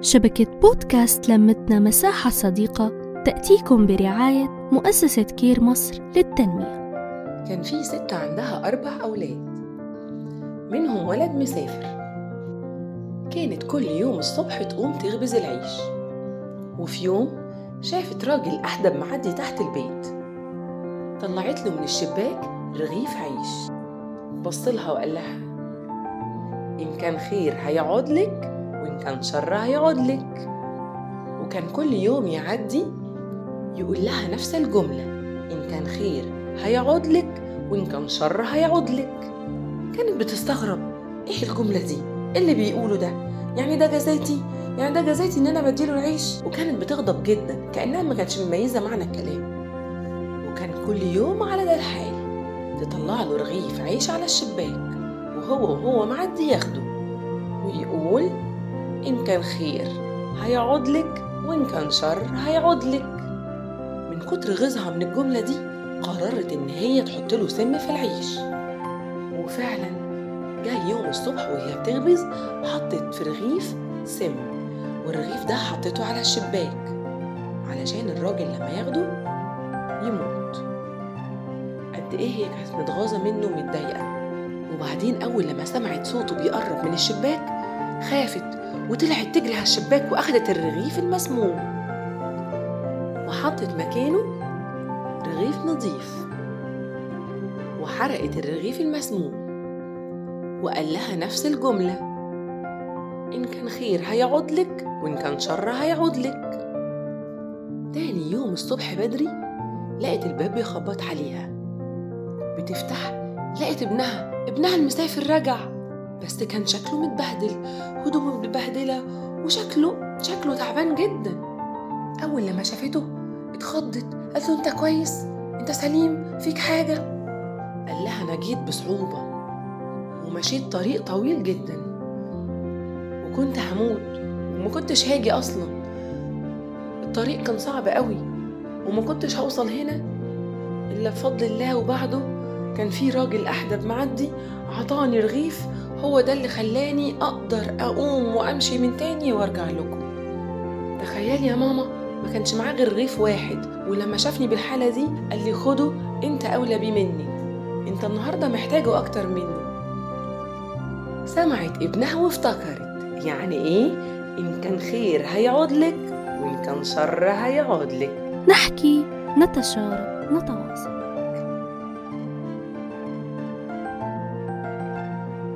شبكة بودكاست لمتنا مساحة صديقة تأتيكم برعاية مؤسسة كير مصر للتنمية. كان في ست عندها أربع أولاد. منهم ولد مسافر. كانت كل يوم الصبح تقوم تخبز العيش. وفي يوم شافت راجل أحدب معدي تحت البيت. طلعت له من الشباك رغيف عيش. بصلها وقال لها إن كان خير هيقعد لك وإن كان شر هيقعد لك وكان كل يوم يعدي يقول لها نفس الجملة إن كان خير هيقعد لك وإن كان شر هيقعد لك كانت بتستغرب إيه الجملة دي؟ إيه اللي بيقوله ده؟ يعني ده جزاتي؟ يعني ده جزاتي إن أنا بديله العيش؟ وكانت بتغضب جدا كأنها ما كانتش مميزة معنى الكلام وكان كل يوم على ده الحال تطلع له رغيف عيش على الشباك وهو وهو معدي ياخده ويقول إن كان خير هيقعد لك وإن كان شر هيقعد لك. من كتر غيظها من الجملة دي قررت إن هي تحط له سم في العيش. وفعلا جه يوم الصبح وهي بتخبز حطت في رغيف سم والرغيف ده حطته على الشباك علشان الراجل لما ياخده يموت. قد إيه هي كانت متغاظة منه ومتضايقة. وبعدين أول لما سمعت صوته بيقرب من الشباك خافت وطلعت تجري على الشباك وأخدت الرغيف المسموم. وحطت مكانه رغيف نظيف. وحرقت الرغيف المسموم. وقال لها نفس الجملة. إن كان خير هيعود لك وإن كان شر هيعود لك. تاني يوم الصبح بدري لقت الباب بيخبط عليها. بتفتح لقت ابنها ابنها المسافر رجع. بس كان شكله متبهدل هدومه متبهدلة وشكله شكله تعبان جدا أول لما شافته اتخضت قالت له أنت كويس؟ أنت سليم؟ فيك حاجة؟ قال لها أنا جيت بصعوبة ومشيت طريق طويل جدا وكنت هموت وما كنتش هاجي أصلا الطريق كان صعب قوي وما كنتش هوصل هنا إلا بفضل الله وبعده كان في راجل أحدب معدي عطاني رغيف هو ده اللي خلاني أقدر أقوم وأمشي من تاني وأرجع لكم. تخيلي يا ماما ما كانش معاه غير رغيف واحد ولما شافني بالحالة دي قال لي خده أنت أولى بيه مني. أنت النهاردة محتاجه أكتر مني. سمعت ابنها وافتكرت. يعني إيه؟ إن كان خير هيعود لك وإن كان شر هيعود لك. نحكي نتشارك نتواصل.